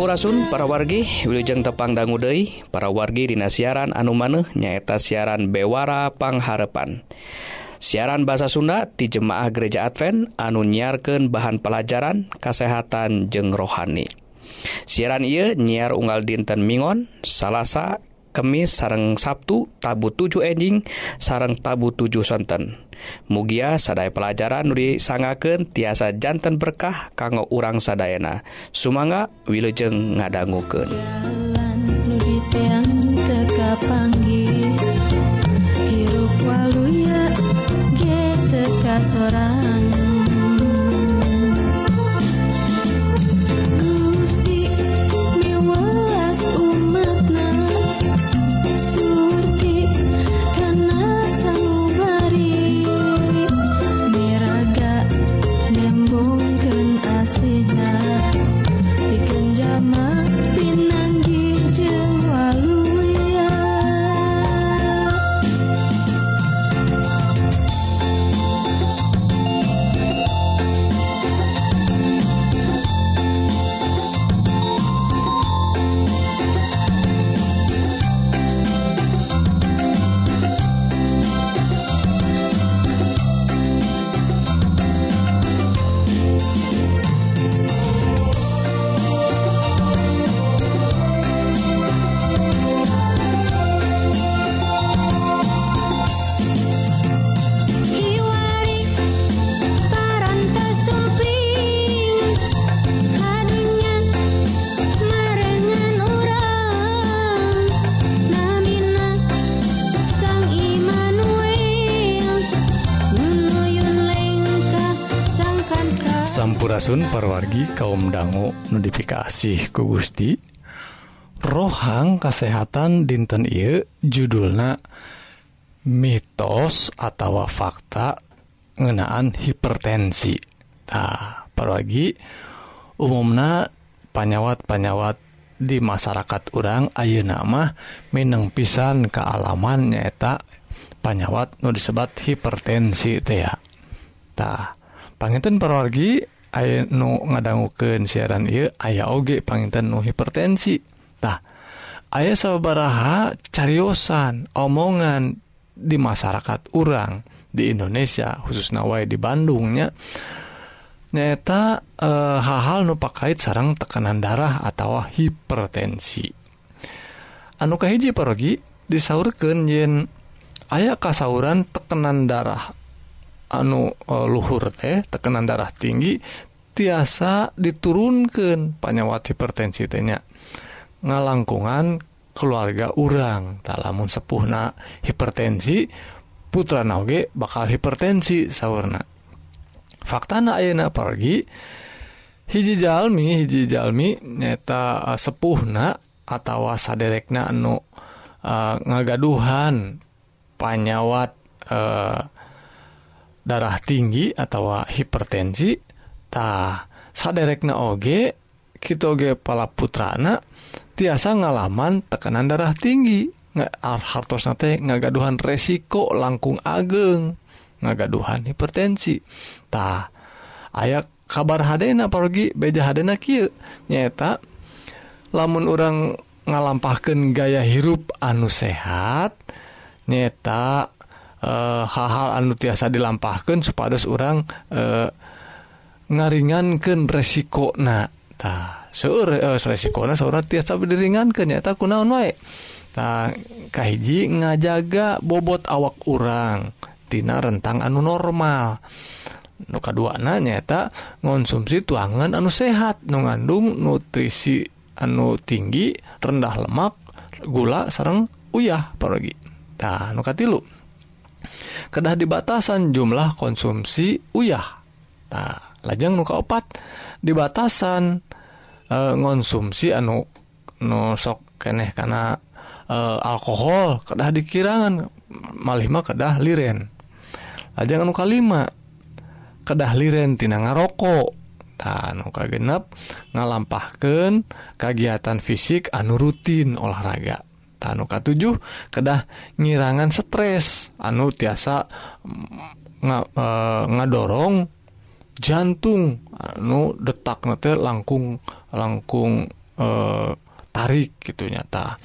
Sampurasun para wargi Wilujeng Tepang Dangguudei para wargi Dina siaran anu maneh nyaeta siaran Bewara Pangharepan. Siaran bahasa Sunda di Jemaah Gereja Advent anu nyiarkan bahan pelajaran kesehatan jeng rohani. Siaran ia nyiar unggal dinten Mingon Salasa Kemis sareng Sabtu tabu 7 enjing sareng tabu 7 sonten. Mugia sadai pelajaran Nuri sangaken tiasa jantan berkah kanggo urang sadayana Sumanga wilujeng ngadangguken Nuri kaum dangu notifikasi ku Gusti. Rohang kesehatan dinten I judulna mitos atau fakta ngenaan hipertensi. Nah apalagi umumna panyawat-panyawat di masyarakat orang Ayu nama Mineng pisan kealaman nyaeta panyawat nu disebat hipertensi teh ya. Tah panginten perwargi aya nu ngadangguken siaran ieu aya oge panginten nu hipertensi. Tah aya sabaraha cariosan omongan di masyarakat urang di Indonesia khusus nawai di Bandungnya nyata e, eh, hal-hal nu pakait sarang tekanan darah atau hipertensi. Anu kahiji pergi disaurkeun yen aya kasauran tekanan darah anu e, luhur teh tekenan darah tinggi tiasa diturunkan panyawat hipertensi tehnya ngalangkungan keluarga urang. Tak lamun sepuhna hipertensi putra nauge bakal hipertensi sauna fakta naena pergi hiji Jalmi hiji Jalmi nyata e, sepuhna atau saderekna anu uh, ngagaduhan panyawat uh, darah tinggi atau hipertensitah saderekna oge Kige pala putrana tiasa ngalaman tekanan darah tinggi. Hartos ngagaduhan resiko langkung ageng ngagaduhan hipertensi. Tah aya kabar hadena pergi beja hadena kieu. Nyata lamun orang ngalampahkan gaya hirup anu sehat nyata uh, hal-hal anu tiasa dilampahkan supados orang uh, eh, ngaringankan resiko na ta seur uh, eh, resiko na seorang tiasa diringankan ya tak kunaon wae? Ta kahiji ngajaga bobot awak orang tina rentang anu normal. Nu kedua nanya tak ngonsumsi tuangan anu sehat nu ngandung nutrisi anu tinggi rendah lemak gula sarang uyah pergi ta nu katilu. kedah dibatasan jumlah konsumsi uyah. Nah, lajeng muka opat dibatasan e, ngonsumsi anu nusok keneh karena e, alkohol kedah dikirangan malima kedah liren. Lajeng anu kalima kedah liren tina ngarokok. Nuka genep ngalampahkan kegiatan fisik anu rutin olahraga. tanu K7 kedah ngirangan stres. Anu tiasa mm, nga, e, ngadorong jantung. Anu detak nete langkung langkung e, tarik gitu nyata.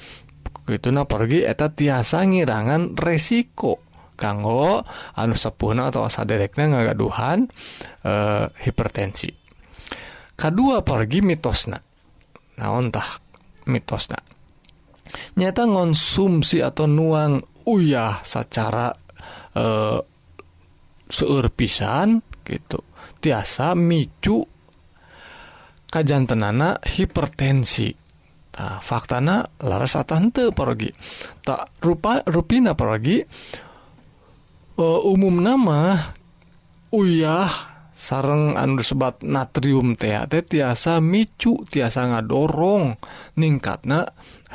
Gitu nah pergi eta tiasa ngirangan resiko. Kanggo anu sepuna atau saderekna ngagaduhan e, hipertensi. Kedua pergi mitosna. Naon tah mitosna? Nyata ngonsumsi atau nuang uyah secara eh, seueur pisan gitu. Tiasa micu kajantenana hipertensi. Tah, faktana laras atante parogi. Tak rupa rupina parogi eh, umum nama uyah sareng anu sebat natrium teh teh tiasa micu tiasa ngadorong. Ningkatna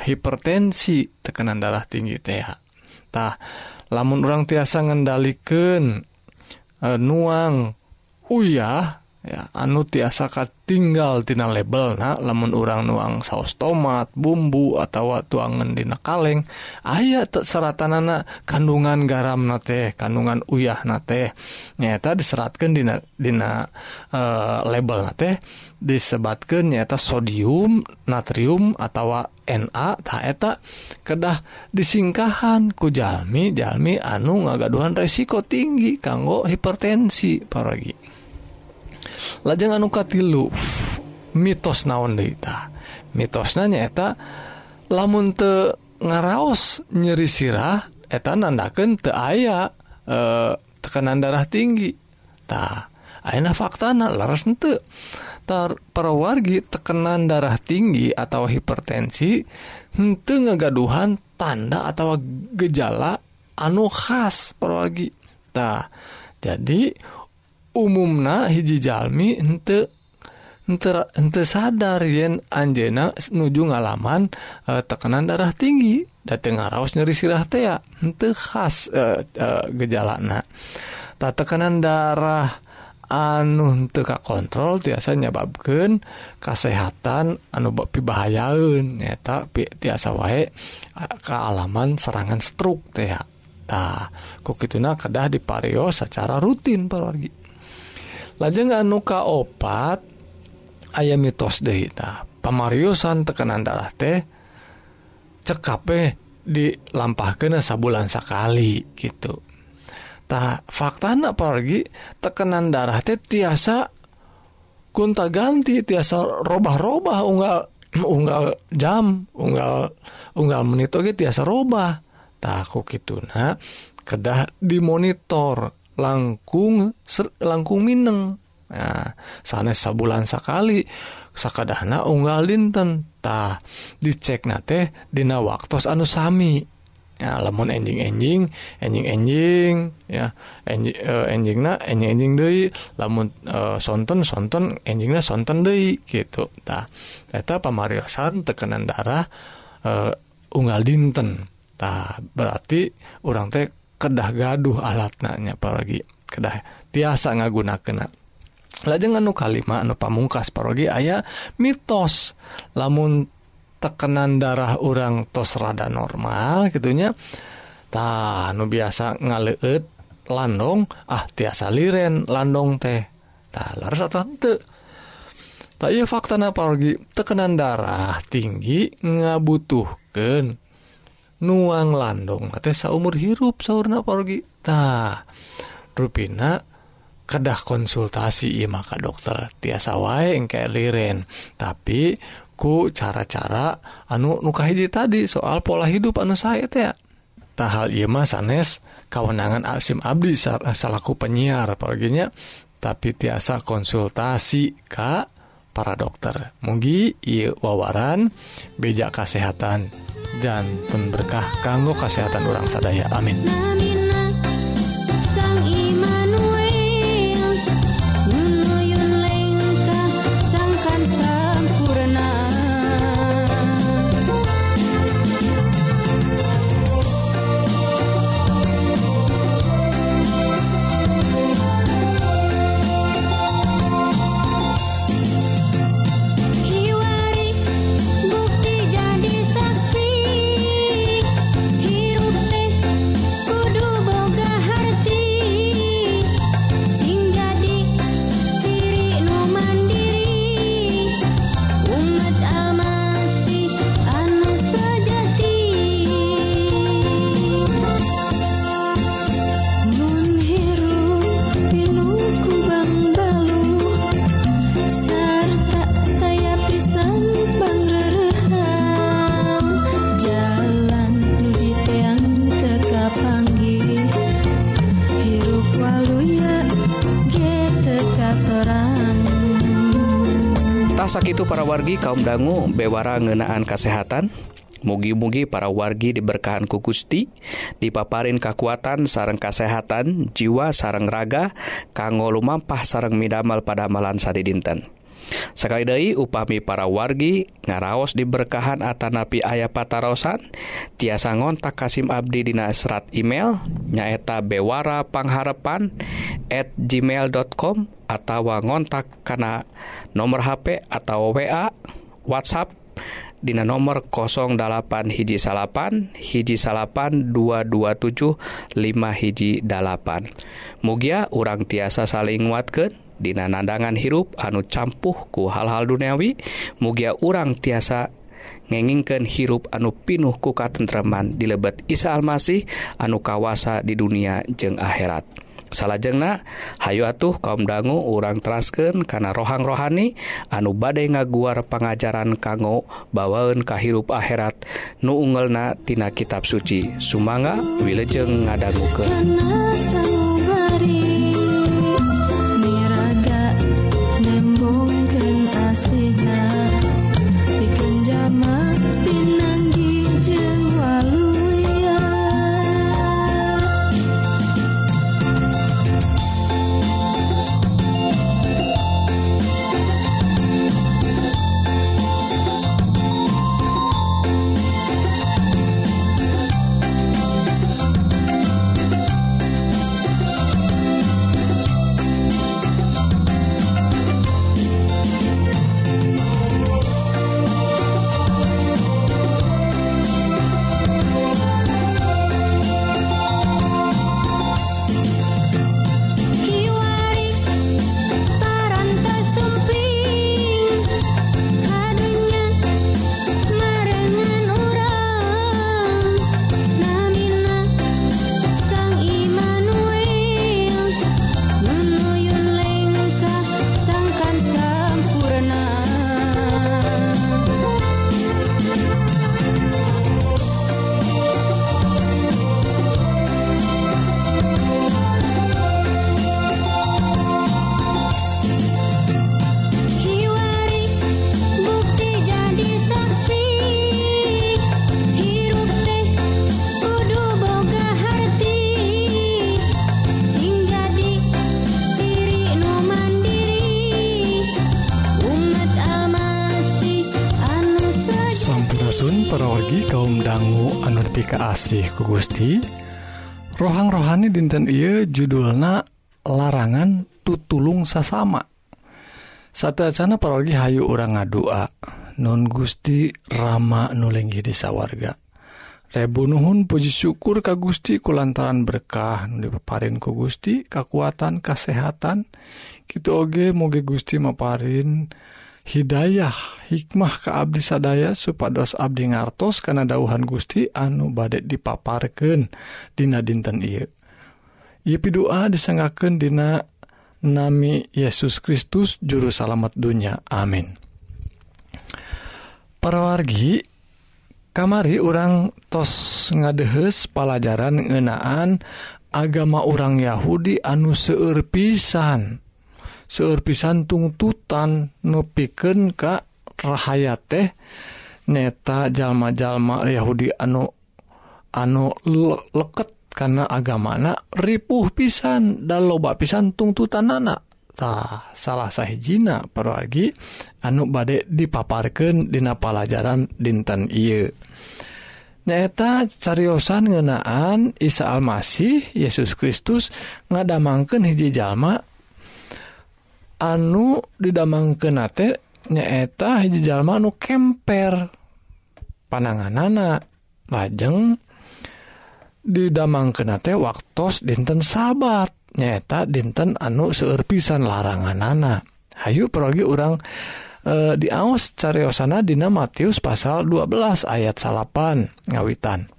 hipertensi tekanan darah tinggi THtah lamun orang tiasa ngendalikan e, nuang uyah ya anu tiasa tinggaltina label nah lamun urang nuang saus tomat bumbu atau tuangendina kaleng aya seratan anak kandungan garam na teh kandungan uyah na teh. Nyata diseratkan dina, dina uh, label na teh. Disebatkan nyata sodium natrium atau na taeta kedah disingkahan ku jalmi jalmi anu ngagaduhan resiko tinggi kanggo hipertensi paragi lajeng anuka tilu mitos naon deita mitosna nyaeta lamun te ngaraos nyeri sirah eta nandaken te aya eh, e, tekanan darah tinggi. Ta Aina fakta laras ente tar wargi tekanan darah tinggi atau hipertensi henteu ngegaduhan tanda atau gejala anu khas para wargi tah jadi umumna hijijalmi ente ente sadar yen Anjena nuju ngalaman e, tekanan darah tinggi datang ngaraos nyeri sirah tea ente khas e, e, gejalana. Tak tekanan darah anu teka kontrol biasanya babken kesehatan anu bakpi bahayaun nyata tiasa wae kealaman serangan stroke teh nah, kok itu nah kedah diparios secara rutin perwargi lajeng anuka opat aya mitos Dehita pemariusan tekanan darah teh cekape dilampah ke sabulan sekali gitu. Tak fakta pergi tekanan darah teh tiasa kunta ganti tiasa robah-robah unggal unggal jam unggal unggal menit oke tiasa robah. Takut gitu nah kedah dimonitor. langkung ser, langkung Mineng. Nah, sanes sabulan sakali sakadahna unggal dintentah dicek na teh dina waktu anusami ya lamun enjing enjing enjing enjing ya enjing uh, e, enjing na enjing enjing deui. Lamun e, uh, sonton sonton enjingna sonton deui gitu. Tah eta pamariosan tekanan darah uh, unggal dinten. Tah berarti orang teh kedah gaduh alat nanya paragi kedah tiasa ngaguna kena lajeng anu kalima anu pamungkas parogi ayah mitos. Lamun tekenan darah orang tos rada normal gitunya tah nu biasa ngaleut landong ah tiasa liren landong teh. Tah laras tante tak iya fakta na parogi tekenan darah tinggi ngabutuhkan nuang landung. Teh saumur hirup sauna porgitah ruina kedah konsultasi maka dokter. Tiasa wae engke liren tapi ku cara-cara anu nukahiji tadi soal pola hidup anu saya teh tahal Imah sanes kewenangan Absim Abdi salahku penyiar perginya tapi tiasa konsultasi Ka para dokter. Mugi wawaran beja kesehatan janten berkah kanggo kesehatan orang sadaya. Amin wargi kaum dangu bewara ngenaan kesehatan mugi-mugi para wargi diberkahan ku Gusti dipaparin kekuatan sarang kesehatan jiwa sarang raga kanggo lumampah sarang midamel pada amalan sadi dinten Sakali deui upami para wargi ngaraos diberkahan Atanapi ayah patarosan tiasa ngontak Kasim Abdi dina serat email nyaeta Bewara Pangharapan at gmail.com atau ngontak karena nomor HP atau WA WhatsApp Dina nomor 08 hiji salapan hiji salapan 227 5 hiji dalapan. Mugia urang tiasa saling nguatkan Dina nandangan hirup anu campuhku hal-hal duniawi mugia urang tiasa ngengingken hirup anu pinuh kuka tentreman di lebet Isa Almasih anu kawasa di dunia jeung akhirat. Salahjengna Hayu atuh kaum dangu urang trasken karena rohang rohani anu badai ngaguar pengajaran kanggo bawaun kahirup akhirat. Nu ungelna tina kitab suci. Sumanga wilejeng ngadangguken anu dipika asih ku Gusti rohang rohani dinten Ieu judulna larangan tutulung sasama. Satana pargi Hayu orang ngadua non Gusti Rama nulenggi desa warga Rebu Nuhun puji syukur ka Gusti kulantaran berkah dipaparin ku Gusti kekuatan kesehatan gitu oge moge Gusti maparin dan Hidayah hikmah ke Abdi sadaya supados Abdi ngartos karena dauhan Gusti anu badek dipaparken Dina dinten I Yipi doa disangaken Dina nami Yesus Kristus juru salamet dunya. Amin. Para wargi kamari orang tos ngadehes pelajaran ngenaan agama orang Yahudi anu seueur pisan. seueur pisan tungtutan nepiken ka rahaya teh neta jalma-jalma Yahudi anu anu leket karena agama anak ripuh pisan dan loba pisan tungtutan anak tah salah sahhijina pergi anu badek dipaparkan Dina pelajaran dinten I nyata cariyosan ngenaan Isa Almasih Yesus Kristus ngadamangkeun hiji jalma anu didamang kenate nyaeta jalma anu kemper. Panangan anak lajeng didamang kenate waktos dinten sabat nyaeta dinten anu seurpisan larangan anak Hayu perogi orang e, diaos cariosana Dina Matius pasal 12 ayat salapan ngawitan.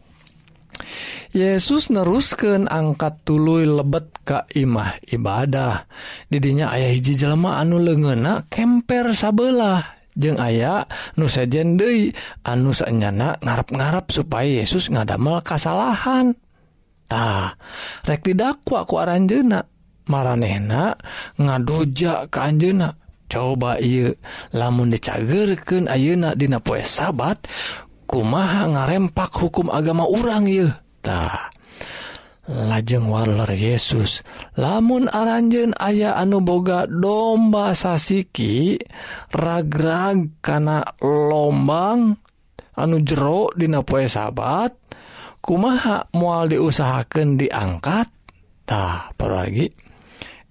Yesus nerusken angkat tuluy lebet Ka Imah ibadah. Didinya ayah hiji Jelma anu lengena kemper sabelah. Jeung aya nu sejende anu anusnyana ngarap-gararap supaya Yesus ngadamel kasalahantah rek didakwa ku Anjena maranehna ngadoja ke Anjena coba iu lamun dicagerken ayeuna dina poe sabat kumaha ngarempak hukum agama urang ytah lajeng waler Yesus lamun aranjen aya anu boga domba sasiki ragrag kana lombang anu jero dina poe sabat kumaha mual diusahakan diangkattah pergi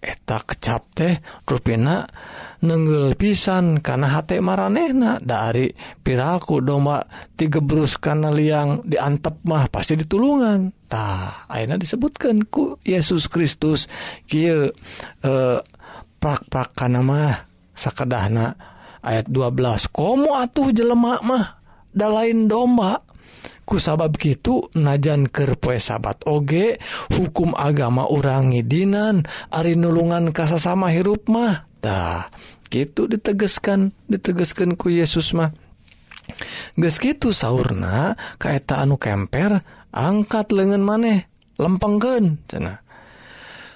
eta kecap teh ruina nenggel pisan karena H marehna dari piraku domba tiga karena liang diantep mah pasti ditulungantah Aina disebutkan ku Yesus Kristus. Ki eh, prakprakan nama sakedahna ayat 12 komo atuh jelemak mah da lain domba. kusabab gitu najan poe sabat oge hukum agama orangidinan Ari nulungan kasasama hirup mahtah gitu ditegeskan ditegeskan ku Yesus mah. Ges gitu sauna kaeta anu kemper angkat lengan maneh lempengken cena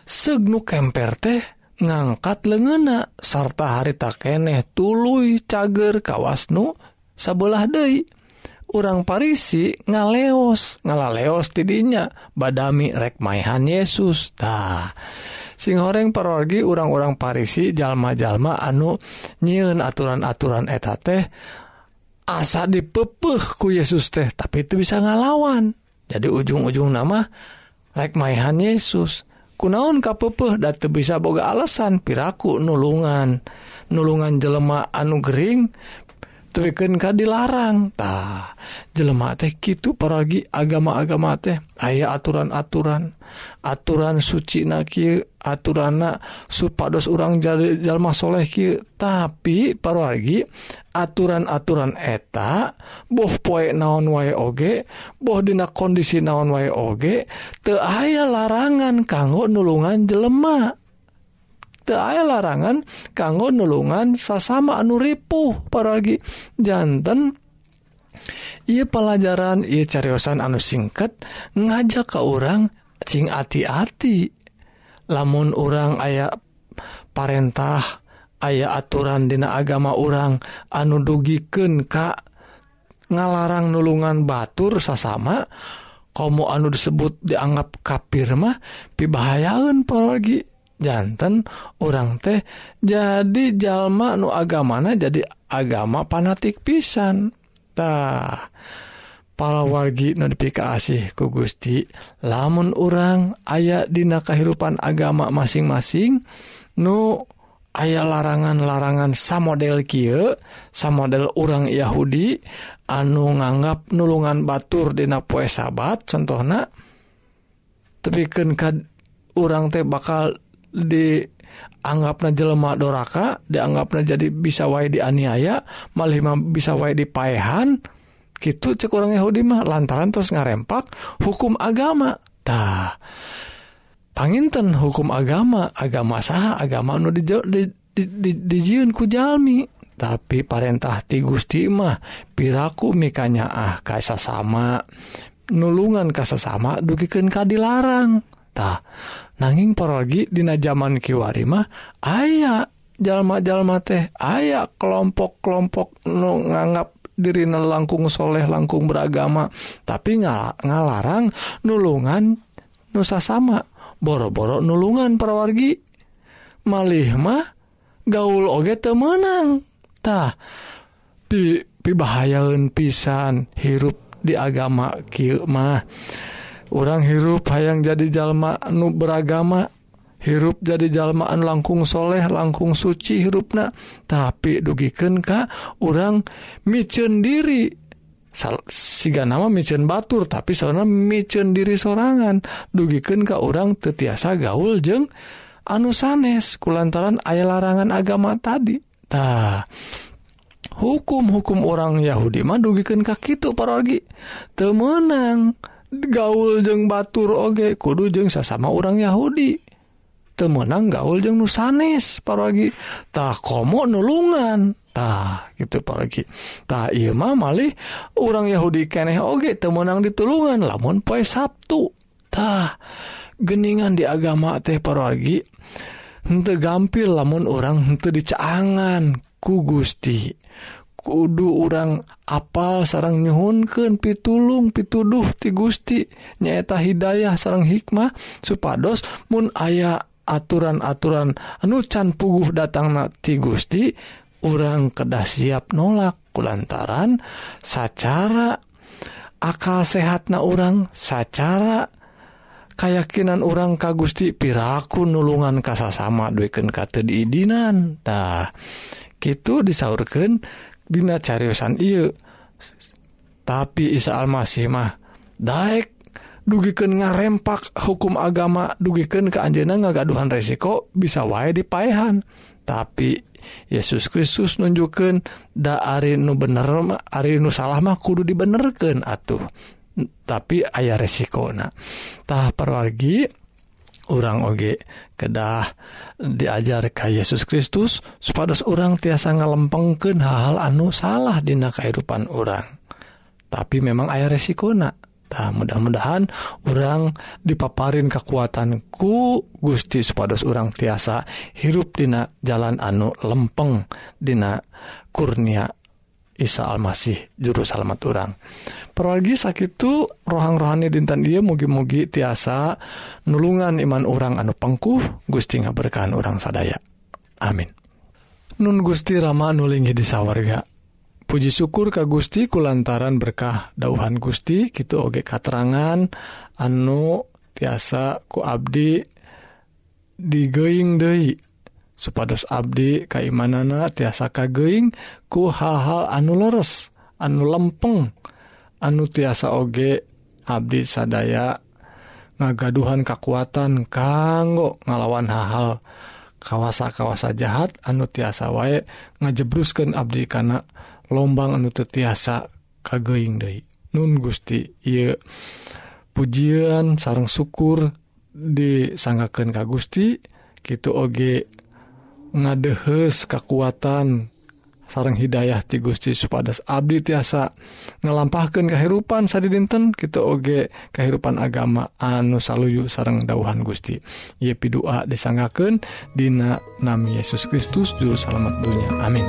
segnu kemper teh ngangkat lengena sarta harita keneh tulu cager kawasnu sebelah Dei orang Parisi ngaleos ngalaleos tidinya. Badami rek maihan Yesus. Tah. Sing goreng parorgi orang-orang Parisi jalma-jalma anu nyiun aturan-aturan eta teh asa dipepeh ku Yesus teh tapi itu bisa ngalawan. Jadi ujung-ujung nama rekmaihan Yesus. Kunaon kapepuh dan bisa boga alasan piraku nulungan. Nulungan jelema anu Gering bikin Ka dilarangtah jelema teh gitu pergi agama-agama teh. Aya aturan-aturan. Aturan suci naki aturan supados orang jalmasholeh tapi pargi aturan-aturan eta boh poie naon wae oge bohdina kondisi naon wae oge te aya larangan kanggo nulungan jelema. teae larangan kanggo nulungan sasama anu ripuh paragi. Jantan ia pelajaran ia cariosan anu singkat ngajak ke orang cing hati-hati lamun orang aya parentah aya aturan dina agama orang anu dugiken Ka ngalarang nulungan batur sasama kamu anu disebut dianggap kafir mah pibahayaun pergi jantan orang teh jadi jalma nu agamana jadi agama fanatik pisantah para wargi notifikasi ku Gusti. Lamun orang aya dina kehidupan agama masing-masing nu aya larangan-larangan samodel Kie samodel orang Yahudi anu nganggap nulungan batur dina poe sabat contohna tepiken kad orang teh bakal di anggapna jelema doraka dianggapnya jadi bisa wa dianiaya malima bisa wa dipaehan gitu cekurang Yahudi mah lantaran terus ngarempak hukum agamatah panginten hukum agama agama sah agama nu dijiun di, di, di, kujalmi tapi parentah ti Gusti mah piraku mikanya ah kaisa sama nulungan kasesama dugiken ka dilarang. harta nanging paragi dina zaman Kiwari mah aya jalma-jalma teh aya kelompok-kelompok nu nganggap dirina langkung soleh langkung beragama tapi nggak ngalarang nulungan nusa sama boro-boro nulungan perwargi malih mah gaul oge temenangtah pi pibahayaun pisan hirup di agama kieu mah. orang hirup hayang jadi jalma nu beragama hirup jadi jalmaan langkungsholeh langkung suci hirupna. Tapi dugiken Ka orang micen diri. Siga nama micen batur tapi sana micen diri sorangan. Dugiken ka orang tetiasa gaul jeng anu sanes kulantaran aya larangan agama taditah hukum-hukum orang Yahudi mah dugiken kaki itu pargi temenang gaul jeung batur oge kudu jeung sesama orang Yahudi. Temenang gaul jeung nusanes paragitah komo nulungantah gitu paragitah Imah malih orang Yahudi keneh oge temenang ditulungan lamun poe Sabtutah geningan di agama teh paragi hente gampil lamun orang hente dicaangan ku Gusti. kudu orang apal sarang nyhunken pitulung pituduh ti Gusti. Nyaeta Hidayah sarang hikmah supados Mu aya aturan-aturan anu can puguh datang nati Gusti orang kedah siap nolak kulantaran sacara akal sehatna orang sacara kayakakinan orang ka Gusti piraku nulungan kasasama duken kata diidinan. Tah gitu disaurkan Dina cariusan I tapi Isa Almasih mah Daek dugiken ngarempak hukum agama dugiken ke Anjena ngagaduhan resiko bisa wae dipaehan. Tapi Yesus Kristus nunjukkan da Ari nu bener Ari nu salah mah kudu dibenerken atuh. Tapi ayah resiko nah tah perwargi orang oge kedah diajar ka Yesus Kristus supados orang tiasa ngalempengken hal-hal anu salah dina kehidupan orang. Tapi memang aya resikonak Nah, mudah-mudahan orang dipaparin kekuatanku Gusti supados orang tiasa hirup dina jalan anu lempeng dina kurnia Isa Almasih juru salamat orang. Pergi sakit rohang-rohani dintan dia mugi-mugi tiasa nulungan iman orang anu pengkuh Gusti nga berkahan orang sadaya. Amin. Nun Gusti Rama nulingi di sawwarga Puji syukur ka Gusti kulantaran berkah dauhan Gusti gitu oge katerangan anu tiasa ku Abdi digeing Dei supados Abdi kaimanana tiasa kageing ku hal-hal anu leres anu lempeng anu tiasa oge Abdi sadaya ngagaduhan kekuatan kanggo ngalawan hal-hal kawasa-kawasa jahat anu tiasa wae ngajebruskan Abdi kana lombang anu tetiasa kageing Dei Nun Gusti Ieu pujian sarang syukur disanggaken ka Gusti gitu oge ngadehes kekuatan sarang Hidayah ti Gusti supadas Abdi tiasa ngelampahkan kehidupan sad dinten kita oge kehidupan agama anu saluyu sarang dauhan Gusti. Yepi doa disanggaken Dina Nam Yesus Kristus juru salamet dunya. Amin.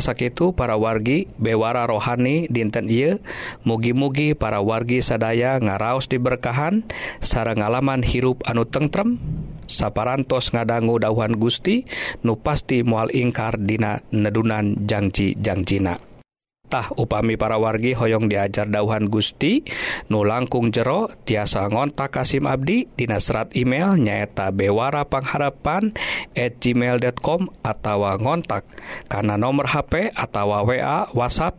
sakitu para wargi bewara rohani dinten I mugi-mugi para wargi sadaya ngaraos diberkahan sarang ngalaman hirup anu tentrem. Saparantos ngadanggu dauhan Gusti nu pasti mual ingkar dina nedunan Jangcijangcina. Tah upami para wargi hoyong diajar dauhan Gusti nu langkung jero tiasa ngontak Kasim Abdi dina serat email nyaeta bewara pangharapan at gmail.com atau ngontak. Karena nomor HP atau WA WhatsApp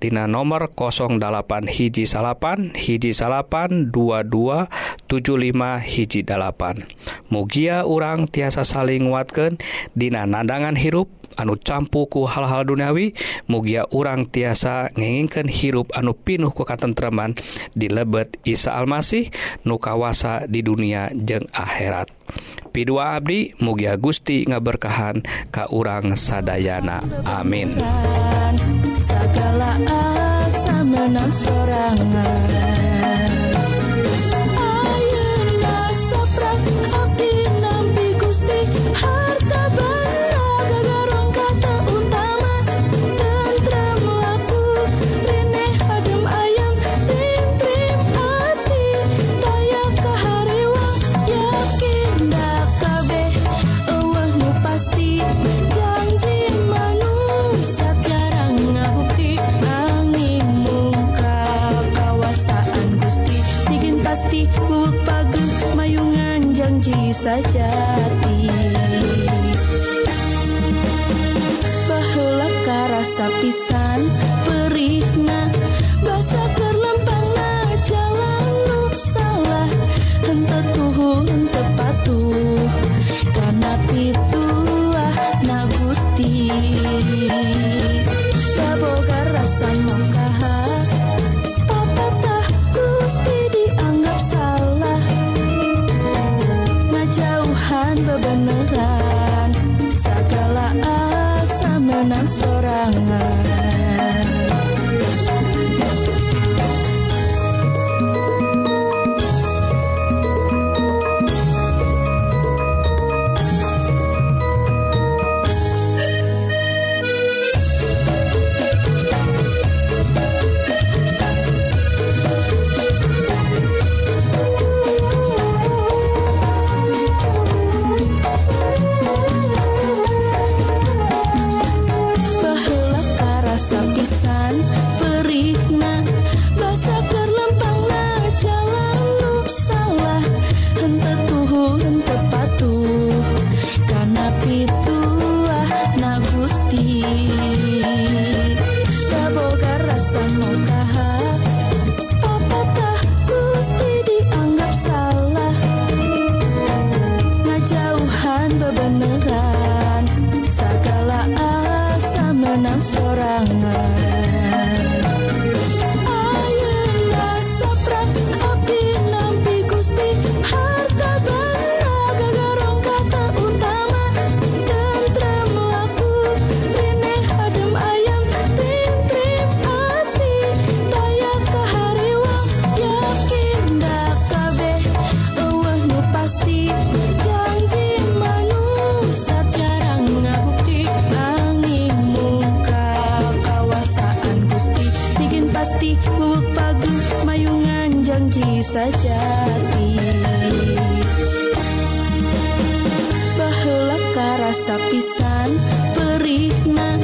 dina nomor 08 hiji salapan hiji salapan 22 75 hiji dalapan mugia orang tiasa saling nguatkeun dina nandangan hirup anu campuku hal-hal duniawi mugia urang tiasa ngingingkan hirup anu pinuh ku katentreman di lebet Isa Almasih nukawasa di dunia jeng akhirat. Pidua Abdi mugia Gusti ngaberkahan Ka urang sadayana. Amin. Segala asa menang sorangan. sejati Bahula karasa pisan perihna Basa kerlempangna jalan nu salah. Hente tuhu hente patuh Karena pituah na gusti. Baboga rasa mongkah hati Buwag pagu mayungan janji sajati Baheula karasa pisan perikna